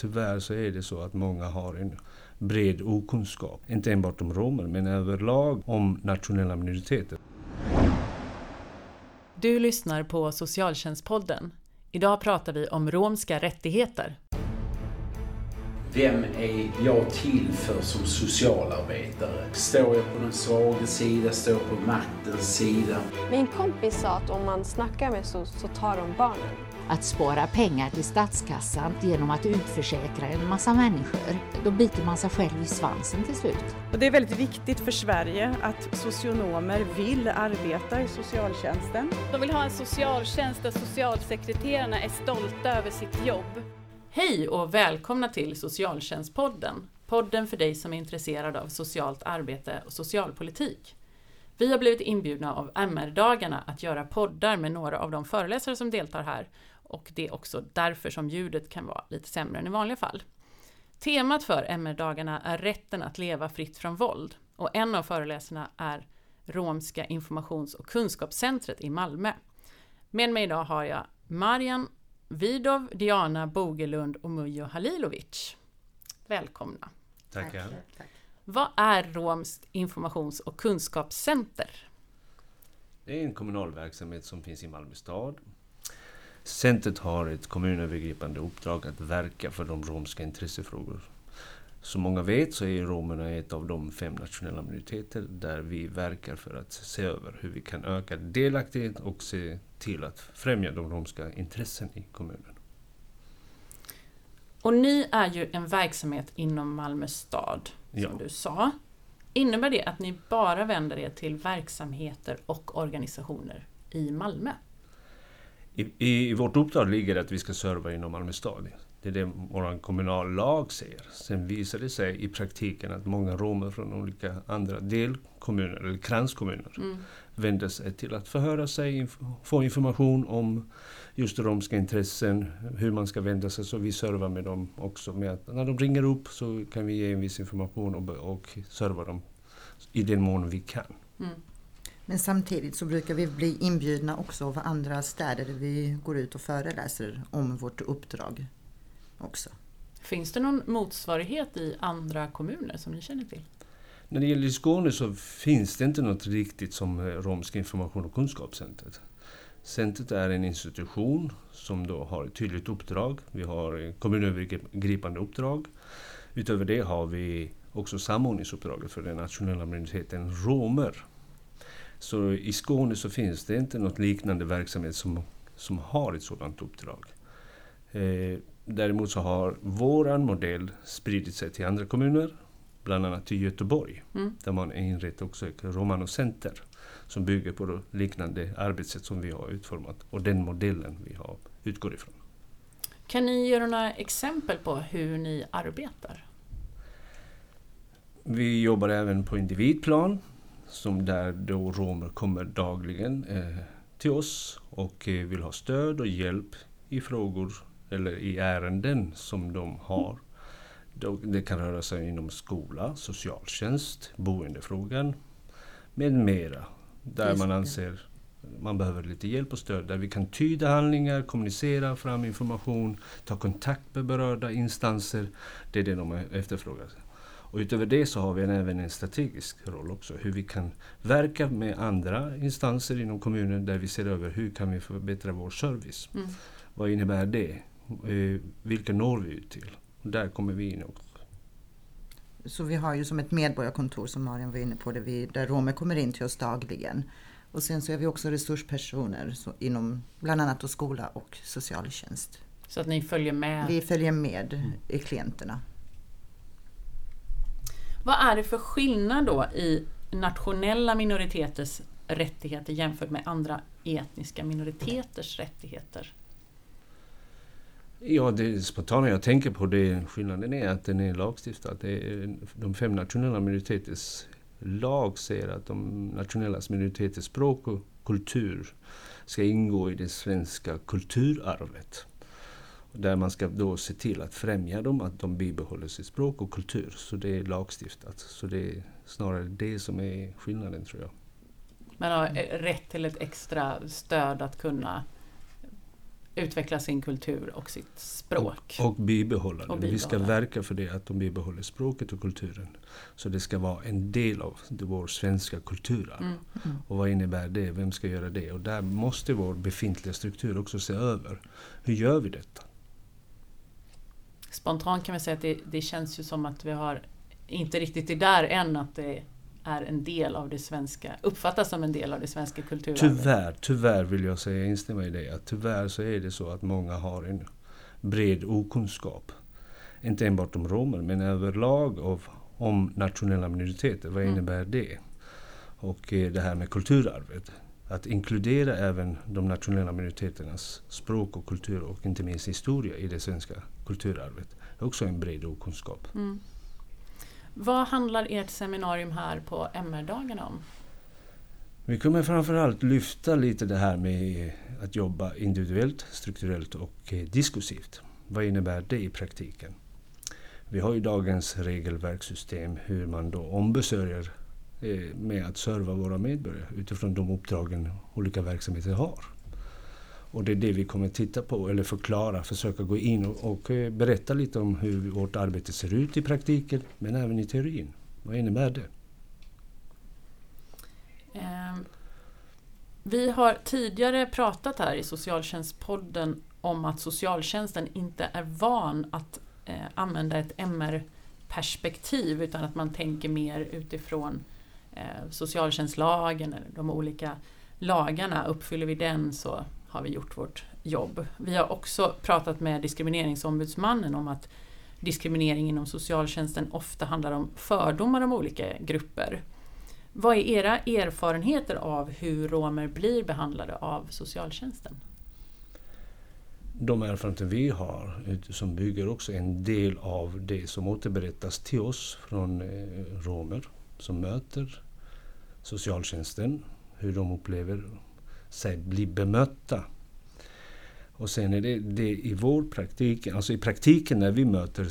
Tyvärr så är det så att många har en bred okunskap, inte enbart om romer men överlag om nationella minoriteter. Du lyssnar på Socialtjänstpodden. Idag pratar vi om romska rättigheter. Vem är jag till för som socialarbetare? Står jag på den svaga sida? Står jag på maktens sida? Min kompis sa att om man snackar med SOS så tar de barnen. Att spara pengar till statskassan genom att utförsäkra en massa människor, då biter man sig själv i svansen till slut. Och det är väldigt viktigt för Sverige att socionomer vill arbeta i socialtjänsten. De vill ha en socialtjänst där socialsekreterarna är stolta över sitt jobb. Hej och välkomna till Socialtjänstpodden. Podden för dig som är intresserad av socialt arbete och socialpolitik. Vi har blivit inbjudna av MR-dagarna att göra poddar med några av de föreläsare som deltar här och det är också därför som ljudet kan vara lite sämre än i vanliga fall. Temat för MR-dagarna är rätten att leva fritt från våld och en av föreläsarna är Romska informations och kunskapscentret i Malmö. Med mig idag har jag Marian Vidov, Diana Bogelund och Mujo Halilovic. Välkomna! Tackar. Vad är Romskt informations och kunskapscenter? Det är en kommunal verksamhet som finns i Malmö stad. Centret har ett kommunövergripande uppdrag att verka för de romska intressefrågor. Som många vet så är romerna ett av de fem nationella minoriteter där vi verkar för att se över hur vi kan öka delaktighet och se till att främja de romska intressen i kommunen. Och ni är ju en verksamhet inom Malmö stad, som Ja. du sa. Innebär det att ni bara vänder er till verksamheter och organisationer i Malmö? I, I vårt uppdrag ligger att vi ska serva inom Malmö stad. Det är det vår kommunallag säger. Sen visar det sig i praktiken att många romer från olika andra delkommuner eller kranskommuner Mm. vänder sig till att förhöra sig, inf- få information om just romska intressen, hur man ska vända sig. Så vi servar med dem också. Med att när de ringer upp så kan vi ge en viss information och, och serva dem i den mån vi kan. Mm. Men samtidigt så brukar vi bli inbjudna också av andra städer där vi går ut och föreläser om vårt uppdrag också. Finns det någon motsvarighet i andra kommuner som ni känner till? När det gäller Skåne så finns det inte något riktigt som eh, Romska information och kunskapscentret. Centret är en institution som då har ett tydligt uppdrag. Vi har eh, kommunövergripande uppdrag. Utöver det har vi också samordningsuppdraget för den nationella minoriteten romer. Så i Skåne så finns det inte något liknande verksamhet som, som har ett sådant uppdrag. Eh, däremot så har våran modell spridit sig till andra kommuner, bland annat till Göteborg, Mm. där man inrett också ett Romano-center som bygger på liknande arbetssätt som vi har utformat och den modellen vi har utgår ifrån. Kan ni göra några exempel på hur ni arbetar? Vi jobbar även på individplan, som där då romer kommer dagligen eh, till oss och eh, vill ha stöd och hjälp i frågor eller i ärenden som de har. Det kan röra sig inom skola, socialtjänst, boendefrågan med mera. Där man anser man behöver lite hjälp och stöd. Där vi kan tyda handlingar, kommunicera fram information, ta kontakt med berörda instanser. Det är det de efterfrågar. Och utöver det så har vi även en strategisk roll också. Hur vi kan verka med andra instanser inom kommunen där vi ser över hur kan vi förbättra vår service. Mm. Vad innebär det? Eh, Vilka når vi ut till? Och där kommer vi in också. Så vi har ju som ett medborgarkontor som Marian var inne på, där, vi, där romer kommer in till oss dagligen. Och sen så är vi också resurspersoner så inom bland annat skola och socialtjänst. Så att ni följer med. Vi följer med i klienterna. Vad är det för skillnad då i nationella minoriteters rättigheter jämfört med andra etniska minoriteters rättigheter? Ja, det spontana jag tänker på det skillnaden är att den är lagstiftad. Är de fem nationella minoriteters lag säger att de nationella minoriteters språk och kultur ska ingå i det svenska kulturarvet. Där man ska då se till att främja dem, att de bibehåller sitt språk och kultur. Så det är lagstiftat. Så det är snarare det som är skillnaden tror jag. Man har eh, rätt till ett extra stöd att kunna utveckla sin kultur och sitt språk. Och, och bibehålla det. Vi ska verka för det, att de bibehåller språket och kulturen. Så det ska vara en del av vår svenska kulturarv. Mm. Och vad innebär det? Vem ska göra det? Och där måste vår befintliga struktur också se över. Hur gör vi detta? Spontant kan vi säga att det, det känns ju som att vi har inte riktigt det där än att det är en del av det svenska, uppfattas som en del av det svenska kulturarvet. Tyvärr, tyvärr vill jag säga, instämma i det, att tyvärr så är det så att många har en bred okunskap. Inte enbart om romer, men överlag av, om nationella minoriteter. Vad Mm. innebär det? Och eh, det här med kulturarvet. Att inkludera även de nationella minoriteternas språk och kultur och inte minst historia i det svenska kulturarvet. är också en bred okunskap. Mm. Vad handlar ert seminarium här på MR-dagarna om? Vi kommer framförallt lyfta lite det här med att jobba individuellt, strukturellt och eh, diskursivt. Vad innebär det i praktiken? Vi har ju dagens regelverkssystem hur man då ombesörjer Eh, med att serva våra medborgare utifrån de uppdragen olika verksamheter har. Och det är det vi kommer titta på, eller förklara, försöka gå in och, och eh, berätta lite om hur vårt arbete ser ut i praktiken, men även i teorin. Vad innebär det? Eh, vi har tidigare pratat här i Socialtjänstpodden om att socialtjänsten inte är van att eh, använda ett MR-perspektiv utan att man tänker mer utifrån eh, socialtjänstlagen eller de olika lagarna. Uppfyller vi den så har vi gjort vårt jobb. Vi har också pratat med Diskrimineringsombudsmannen om att diskriminering inom socialtjänsten ofta handlar om fördomar om olika grupper. Vad är era erfarenheter av hur romer blir behandlade av socialtjänsten? de erfarenheter vi har som bygger också en del av det som återberättas till oss från eh, romer som möter socialtjänsten, hur de upplever sig bli bemötta. Och sen är det, det i vår praktik, alltså i praktiken när vi möter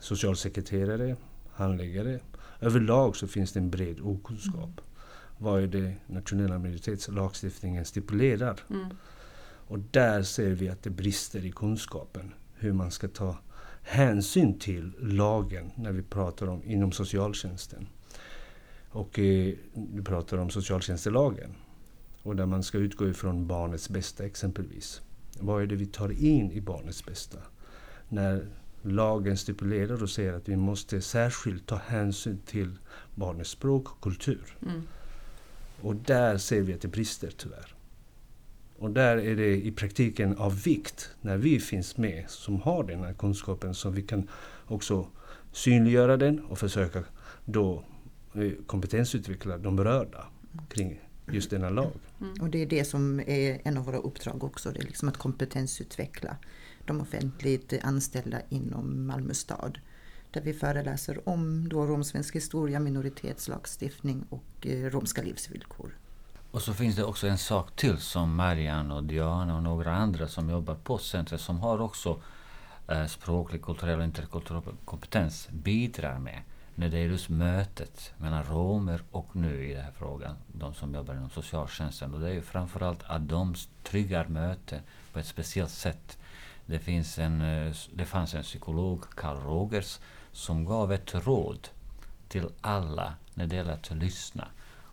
socialsekreterare, handläggare, överlag så finns det en bred okunskap. Vad är det nationella minoritetslagstiftningen stipulerar? Mm. Och där ser vi att det brister i kunskapen. Hur man ska ta hänsyn till lagen när vi pratar om inom socialtjänsten. Och eh, vi pratar om socialtjänstlagen. Och där man ska utgå ifrån barnets bästa exempelvis. Vad är det vi tar in i barnets bästa? När lagen stipulerar och säger att vi måste särskilt ta hänsyn till barnets språk och kultur. Mm. Och där ser vi att det brister tyvärr. Och där är det i praktiken av vikt när vi finns med som har den här kunskapen så vi kan också synliggöra den och försöka då kompetensutveckla de berörda kring just denna lag. Och det är det som är en av våra uppdrag också, det är liksom att kompetensutveckla de offentligt anställda inom Malmö stad. Där vi föreläser om då romsvensk historia, minoritetslagstiftning och eh, romska livsvillkor. Och så finns det också en sak till som Marianne och Diana och några andra som jobbar på centret som har också eh, språklig, kulturell och interkulturell kompetens bidrar med när det är just mötet mellan romer och nu i den här frågan, de som jobbar inom socialtjänsten. Och det är ju framförallt att de tryggar möten på ett speciellt sätt. Det, finns en, eh, det fanns en psykolog, Carl Rogers, som gav ett råd till alla när det gäller att lyssna.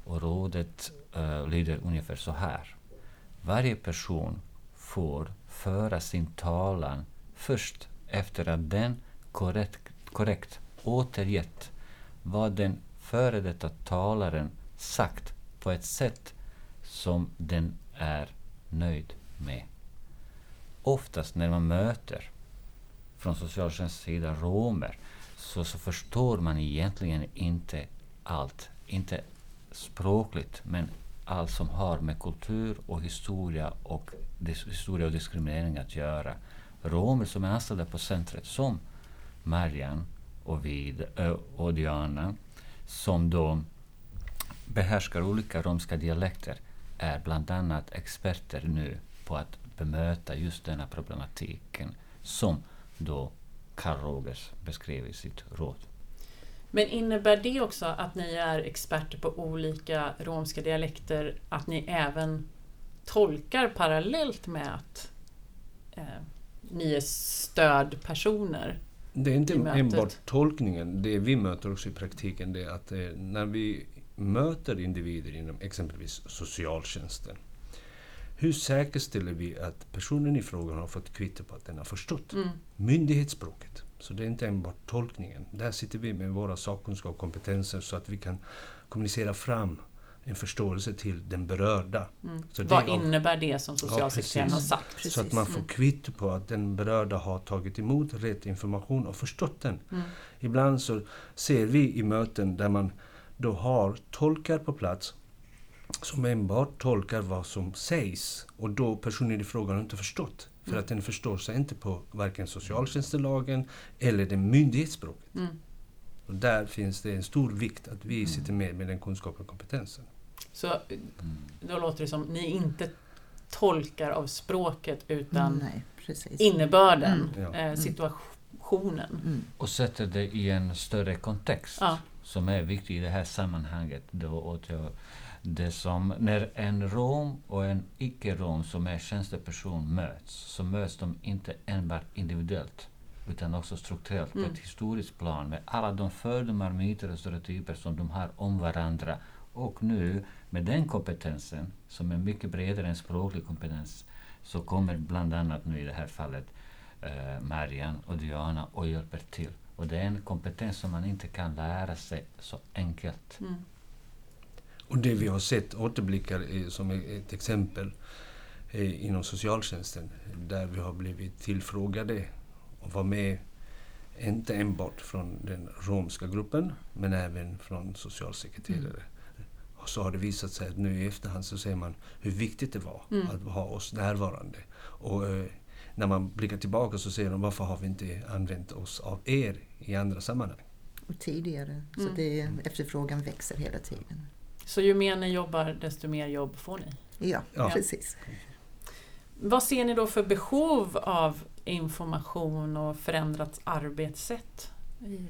Och rådet uh, lyder ungefär så här. Varje person får föra sin talan först efter att den korrekt, korrekt återgett vad den före detta talaren sagt på ett sätt som den är nöjd med. Oftast när man möter från socialtjänstens sida romer så, så förstår man egentligen inte allt. Inte språkligt, men allt som har med kultur och historia och, historia och diskriminering att göra. Romer som är anställda på centret, som Marianne och, vid, ö, som då behärskar olika romska dialekter, är bland annat experter nu på att bemöta just denna problematiken som då Karl Rogers beskrev i sitt råd. Men innebär det också att ni är experter på olika romska dialekter, att ni även tolkar parallellt med att eh, ni är stödpersoner. Det är inte enbart tolkningen. Det vi möter också i praktiken det är att eh, när vi möter individer inom exempelvis socialtjänsten. Hur säkerställer vi att personen i frågan har fått kvitto på att den har förstått Mm. myndighetsspråket? Så det är inte enbart tolkningen. Där sitter vi med våra sakkunskap och kompetenser så att vi kan kommunicera fram en förståelse till den berörda. Mm. Så det Vad är- innebär det som socialsekreteraren Ja, har precis. sagt? Så att man får Mm. kvitto på att den berörda har tagit emot rätt information och förstått den. Mm. Ibland så ser vi i möten där man då har tolkar på plats som enbart tolkar vad som sägs och då personen i frågan har inte förstått. För Mm. att den förstår sig inte på varken socialtjänstlagen eller det myndighetsspråket. Mm. Och där finns det en stor vikt att vi sitter med med den kunskapen och kompetensen. Så då låter det som ni inte tolkar av språket utan Nej, innebörden, Mm. eh, situationen. Mm. Och sätter det i en större kontext Ja. som är viktig i det här sammanhanget. Då åt jag det som, när en rom och en icke-rom som är tjänsteperson möts, så möts de inte enbart individuellt utan också strukturellt Mm. på ett historiskt plan med alla de fördomar, myter och stereotyper som de har om varandra. Och nu med den kompetensen, som är mycket bredare än språklig kompetens, så kommer bland annat nu i det här fallet eh, Marian och Diana och hjälper till. Och det är en kompetens som man inte kan lära sig så enkelt. Mm. Och det vi har sett återblickar i- som ett exempel eh, inom socialtjänsten där vi har blivit tillfrågade och var med inte enbart från den romska gruppen men även från socialsekreterare. Och så har det visat sig att nu i efterhand så ser man hur viktigt det var Mm. att ha oss närvarande. Och eh, när man blickar tillbaka så ser de varför har vi inte använt oss av er i andra sammanhang? Och tidigare. Så Mm. det, efterfrågan växer hela tiden. Så ju mer ni jobbar, desto mer jobb får ni. Ja, Ja. precis. Vad ser ni då för behov av information och förändrat arbetssätt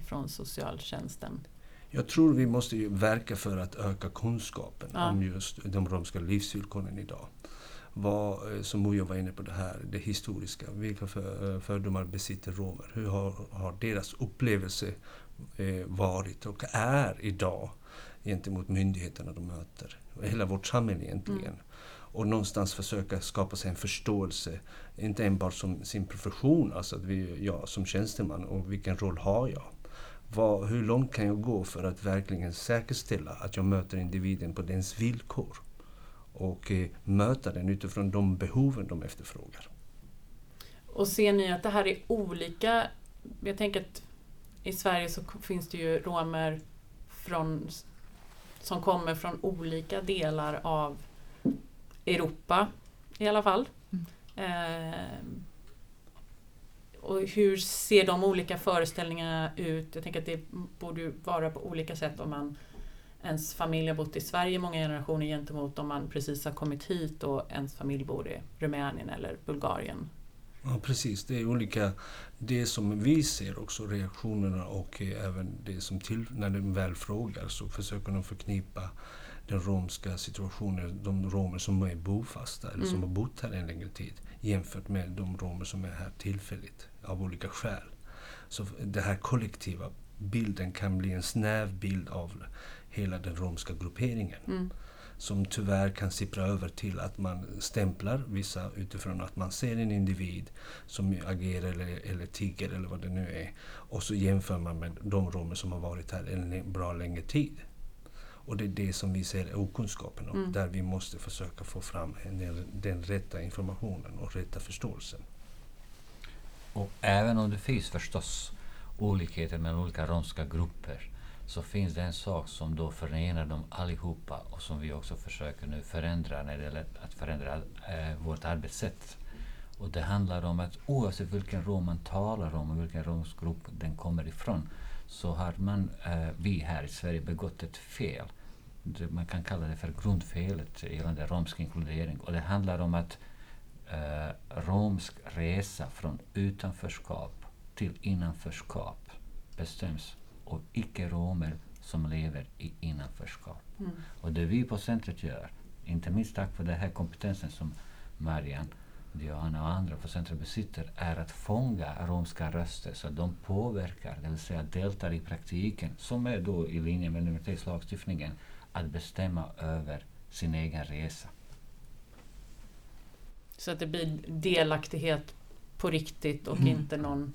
från socialtjänsten? Jag tror vi måste ju verka för att öka kunskapen Ja. om just de romska livsvillkoren idag. Vad, eh, som Mojo var inne på det här, det historiska. Vilka för, eh, fördomar besitter romer? Hur har, har deras upplevelse eh, varit och är idag gentemot myndigheterna de möter? Hela vårt samhälle egentligen. Mm. Och någonstans försöka skapa sig en förståelse, inte enbart som sin profession, alltså att vi, jag som tjänsteman och vilken roll har jag? Vad, hur långt kan jag gå för att verkligen säkerställa att jag möter individen på dens villkor? Och eh, möta den utifrån de behoven de efterfrågar. Och ser ni att det här är olika? Jag tänker att i Sverige så finns det ju romer från, som kommer från olika delar av Europa i alla fall. Eh, och hur ser de olika föreställningarna ut? Jag tänker att det borde ju vara på olika sätt om man ens familj har bott i Sverige i många generationer gentemot om man precis har kommit hit och ens familj bor i Rumänien eller Bulgarien. Ja, precis. Det är olika. Det som vi ser också, reaktionerna och eh, även det som till, när de väl frågar så försöker de förknippa den romska situationen, de romer som är bofasta eller som Mm. har bott här en längre tid jämfört med de romer som är här tillfälligt av olika skäl. Så den här kollektiva bilden kan bli en snäv bild av hela den romska grupperingen Mm. som tyvärr kan sippra över till att man stämplar vissa utifrån att man ser en individ som agerar eller, eller tigger eller vad det nu är. Och så jämför man med de romer som har varit här en bra längre tid. Och det är det som vi ser är okunskapen om, Mm. där vi måste försöka få fram den, den rätta informationen och rätta förståelsen. Och även om det finns förstås olikheter mellan olika romska grupper så finns det en sak som då förenar dem allihopa och som vi också försöker nu förändra när det gäller att förändra eh, vårt arbetssätt. Och det handlar om att oavsett vilken rom man talar om och vilken romsk grupp den kommer ifrån så har man, eh, vi här i Sverige begått ett fel. Det, man kan kalla det för grundfelet gällande romsk inkludering. Och det handlar om att eh, romsk resa från utanförskap till innanförskap bestäms av icke-romer som lever i innanförskap. Mm. Och det vi på centret gör, inte minst tack vare den här kompetensen som Marian Diana och andra på centret besitter är att fånga romska röster så att de påverkar, det vill säga deltar i praktiken, som är då i linje med minoritetslagstiftningen, att bestämma över sin egen resa. Så att det blir delaktighet på riktigt och Mm. inte någon...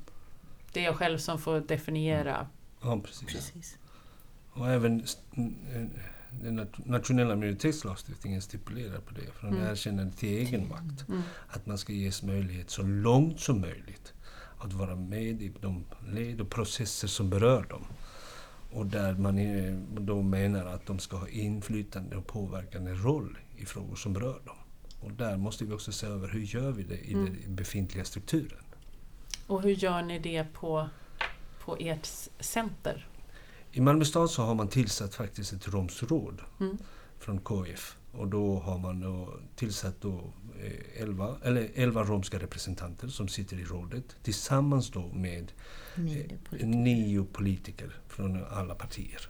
Det är jag själv som får definiera. Ja, precis. Precis. Och även den nat- nationella minoritetslagstiftningen stipulerar på det, från Mm. erkännande till egenmakt. Mm. Att man ska ges möjlighet så långt som möjligt att vara med i de led och processer som berör dem. Och där man då menar att de ska ha inflytande och påverkande roll i frågor som berör dem. Och där måste vi också se över hur gör vi det i Mm. den befintliga strukturen. Och hur gör ni det på, på ert center? I Malmö stad så har man tillsatt faktiskt ett romsråd Mm. från KF. Och då har man då tillsatt då 11, eller 11 romska representanter som sitter i rådet tillsammans då med Nio eh, politiker. nio politiker från alla partier.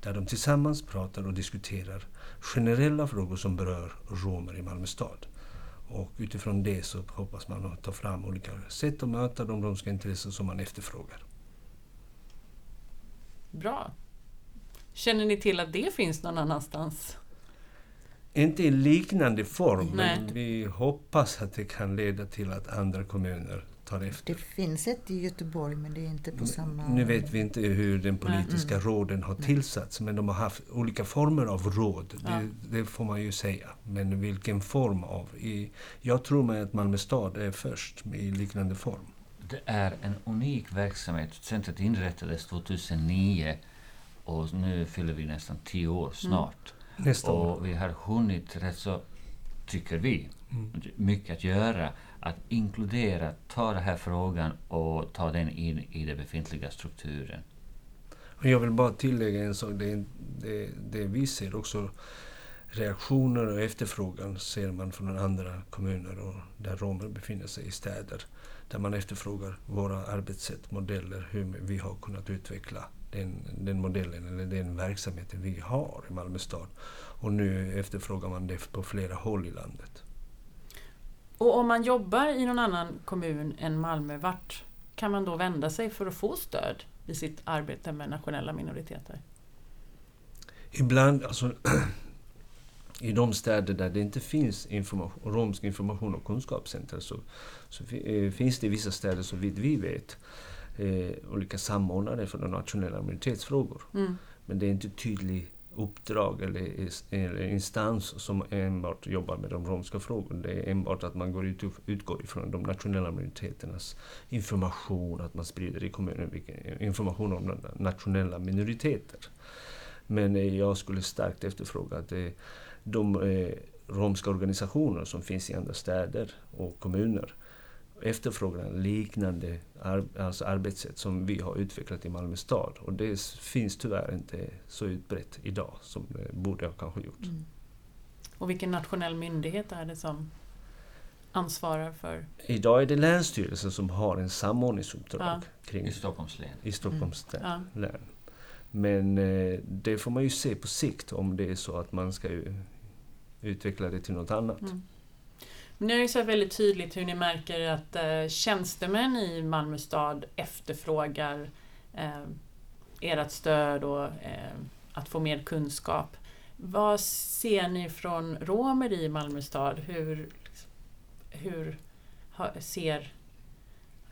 Där de tillsammans pratar och diskuterar generella frågor som berör romer i Malmö stad. Och utifrån det så hoppas man att ta fram olika sätt att möta de romska intressen som man efterfrågar. Bra. Känner ni till att det finns någon annanstans? Inte i liknande form, Nej. men vi hoppas att det kan leda till att andra kommuner tar efter. Det finns ett i Göteborg men det är inte på samma... Nu vet vi inte hur den politiska Mm. råden har tillsatts, men de har haft olika former av råd. Ja. Det, det får man ju säga. Men vilken form av... I, jag tror mig att Malmö stad är först i liknande form. Det är en unik verksamhet. Centret inrättades 2009 och nu fyller vi nästan tio år snart. Nästa år. Och vi har hunnit rätt så, tycker vi, Mm. mycket att göra. Att inkludera, ta den här frågan och ta den in i den befintliga strukturen. Jag vill bara tillägga en sak. Det, det, det vi ser också reaktioner och efterfrågan ser man från andra kommuner och där romer befinner sig i städer. Där man efterfrågar våra arbetssätt, modeller, hur vi har kunnat utveckla den, den modellen eller den verksamheten vi har i Malmö stad. Och nu efterfrågar man det på flera håll i landet. Och om man jobbar i någon annan kommun än Malmö, vart kan man då vända sig för att få stöd i sitt arbete med nationella minoriteter? Ibland, alltså i de städer där det inte finns information, romsk information och kunskapscenter så, så eh, finns det i vissa städer, så vitt vi vet, eh, olika samordnare för de nationella minoritetsfrågor. Mm. Men det är inte tydlig uppdrag eller, eller instans som enbart jobbar med de romska frågorna. Det är enbart att man går ut, utgår ifrån de nationella minoriteternas information, att man sprider i kommunen information om nationella minoriteter. Men eh, jag skulle starkt efterfråga att eh, de eh, romska organisationer som finns i andra städer och kommuner efterfrågar liknande ar alltså arbetssätt som vi har utvecklat i Malmö stad. Och det finns tyvärr inte så utbrett idag som det borde ha kanske gjort. Mm. Och vilken nationell myndighet är det som ansvarar för... Idag är det Länsstyrelsen som har en samordningsuppdrag Ja. kring I Stockholms län. i Stockholms Ja. län. Men eh, det får man ju se på sikt om det är så att man ska utveckla det till något annat. Mm. Ni har ju sett väldigt tydligt hur ni märker att eh, tjänstemän i Malmö stad efterfrågar eh, ert stöd och eh, att få mer kunskap. Vad ser ni från romer i Malmö stad? Hur, hur ser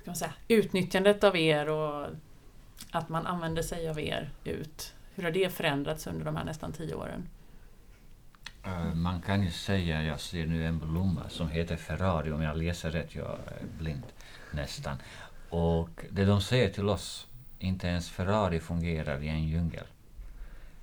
ska man säga, utnyttjandet av er och att man använder sig av er ut? Hur har det förändrats under de här nästan tio åren? Eh, man kan ju säga, jag ser nu en blomma som heter Ferrari, om jag läser rätt, jag är blind nästan. Och det de säger till oss, inte ens Ferrari fungerar i en djungel.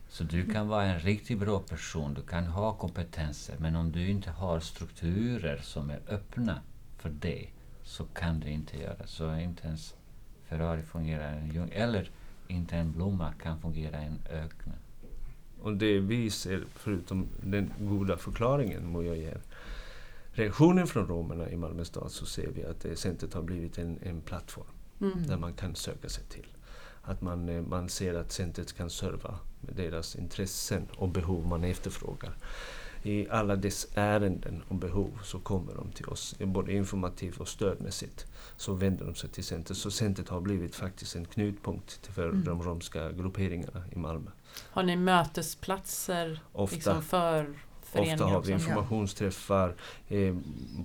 Så du kan vara en riktigt bra person, du kan ha kompetenser, men om du inte har strukturer som är öppna för det, så kan du inte göra. Så inte ens Ferrari fungerar i en djungel, eller inte en blomma kan fungera i en öken. Och det vi ser, förutom den goda förklaringen må jag ger, reaktionen från romerna i Malmö stad så ser vi att det centret har blivit en, en plattform Mm. där man kan söka sig till. Att man, eh, man ser att centret kan serva med deras intressen och behov man efterfrågar. I alla dess ärenden och behov så kommer de till oss, både informativt och stödmässigt. Så vänder de sig till centret. Så centret har blivit faktiskt en knutpunkt för Mm. de romska grupperingarna i Malmö. Har ni mötesplatser Ofta. liksom för föreningar? Ofta har vi informationsträffar, eh,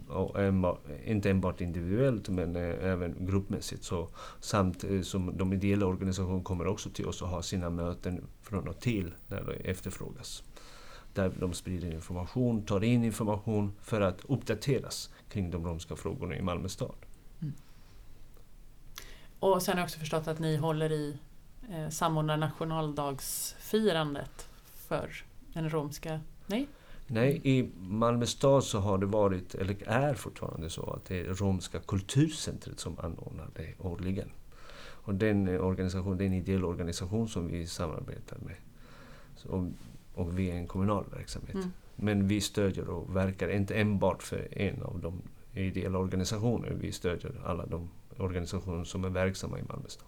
och enbart, inte enbart individuellt men eh, även gruppmässigt. Så, samt eh, som de ideella organisationerna kommer också till oss och har sina möten från och till när det efterfrågas. Där de sprider information, tar in information för att uppdateras kring de romska frågorna i Malmö stad. Och sen har jag också förstått att ni håller i eh, samordnar nationaldagsfirandet för den romska... Nej? Nej, i Malmö stad så har det varit, eller är fortfarande så, att det är Romska kulturcentret som anordnar det årligen. Och den eh, organisation, det är en ideell organisation som vi samarbetar med. Så, och, vi är en kommunal verksamhet. Mm. Men vi stödjer och verkar inte enbart för en av de ideella organisationerna. Vi stödjer alla de organisationer som är verksamma i Malmö stad.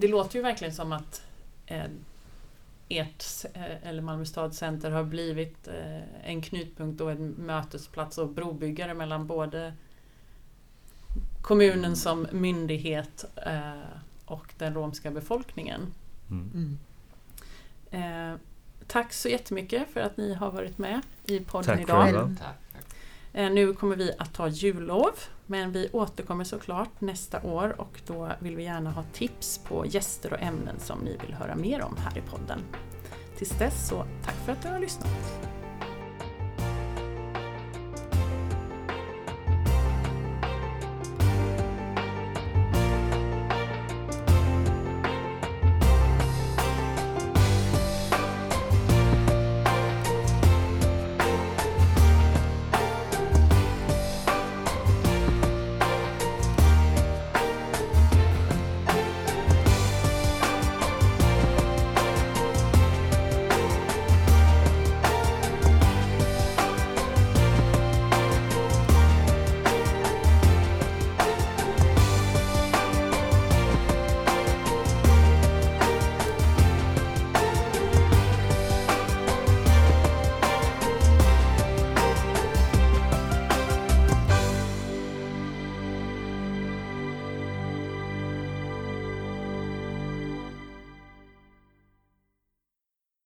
Det låter ju verkligen som att eh, ert, eh, eller Malmö stads center, har blivit eh, en knutpunkt och en mötesplats och brobyggare mellan både kommunen som myndighet och den romska befolkningen. Mm. Eh, tack så jättemycket för att ni har varit med i podden Tack idag. Eh, Nu kommer vi att ta jullov, men vi återkommer såklart nästa år och då vill vi gärna ha tips på gäster och ämnen som ni vill höra mer om här i podden. Tills dess så tack för att du har lyssnat.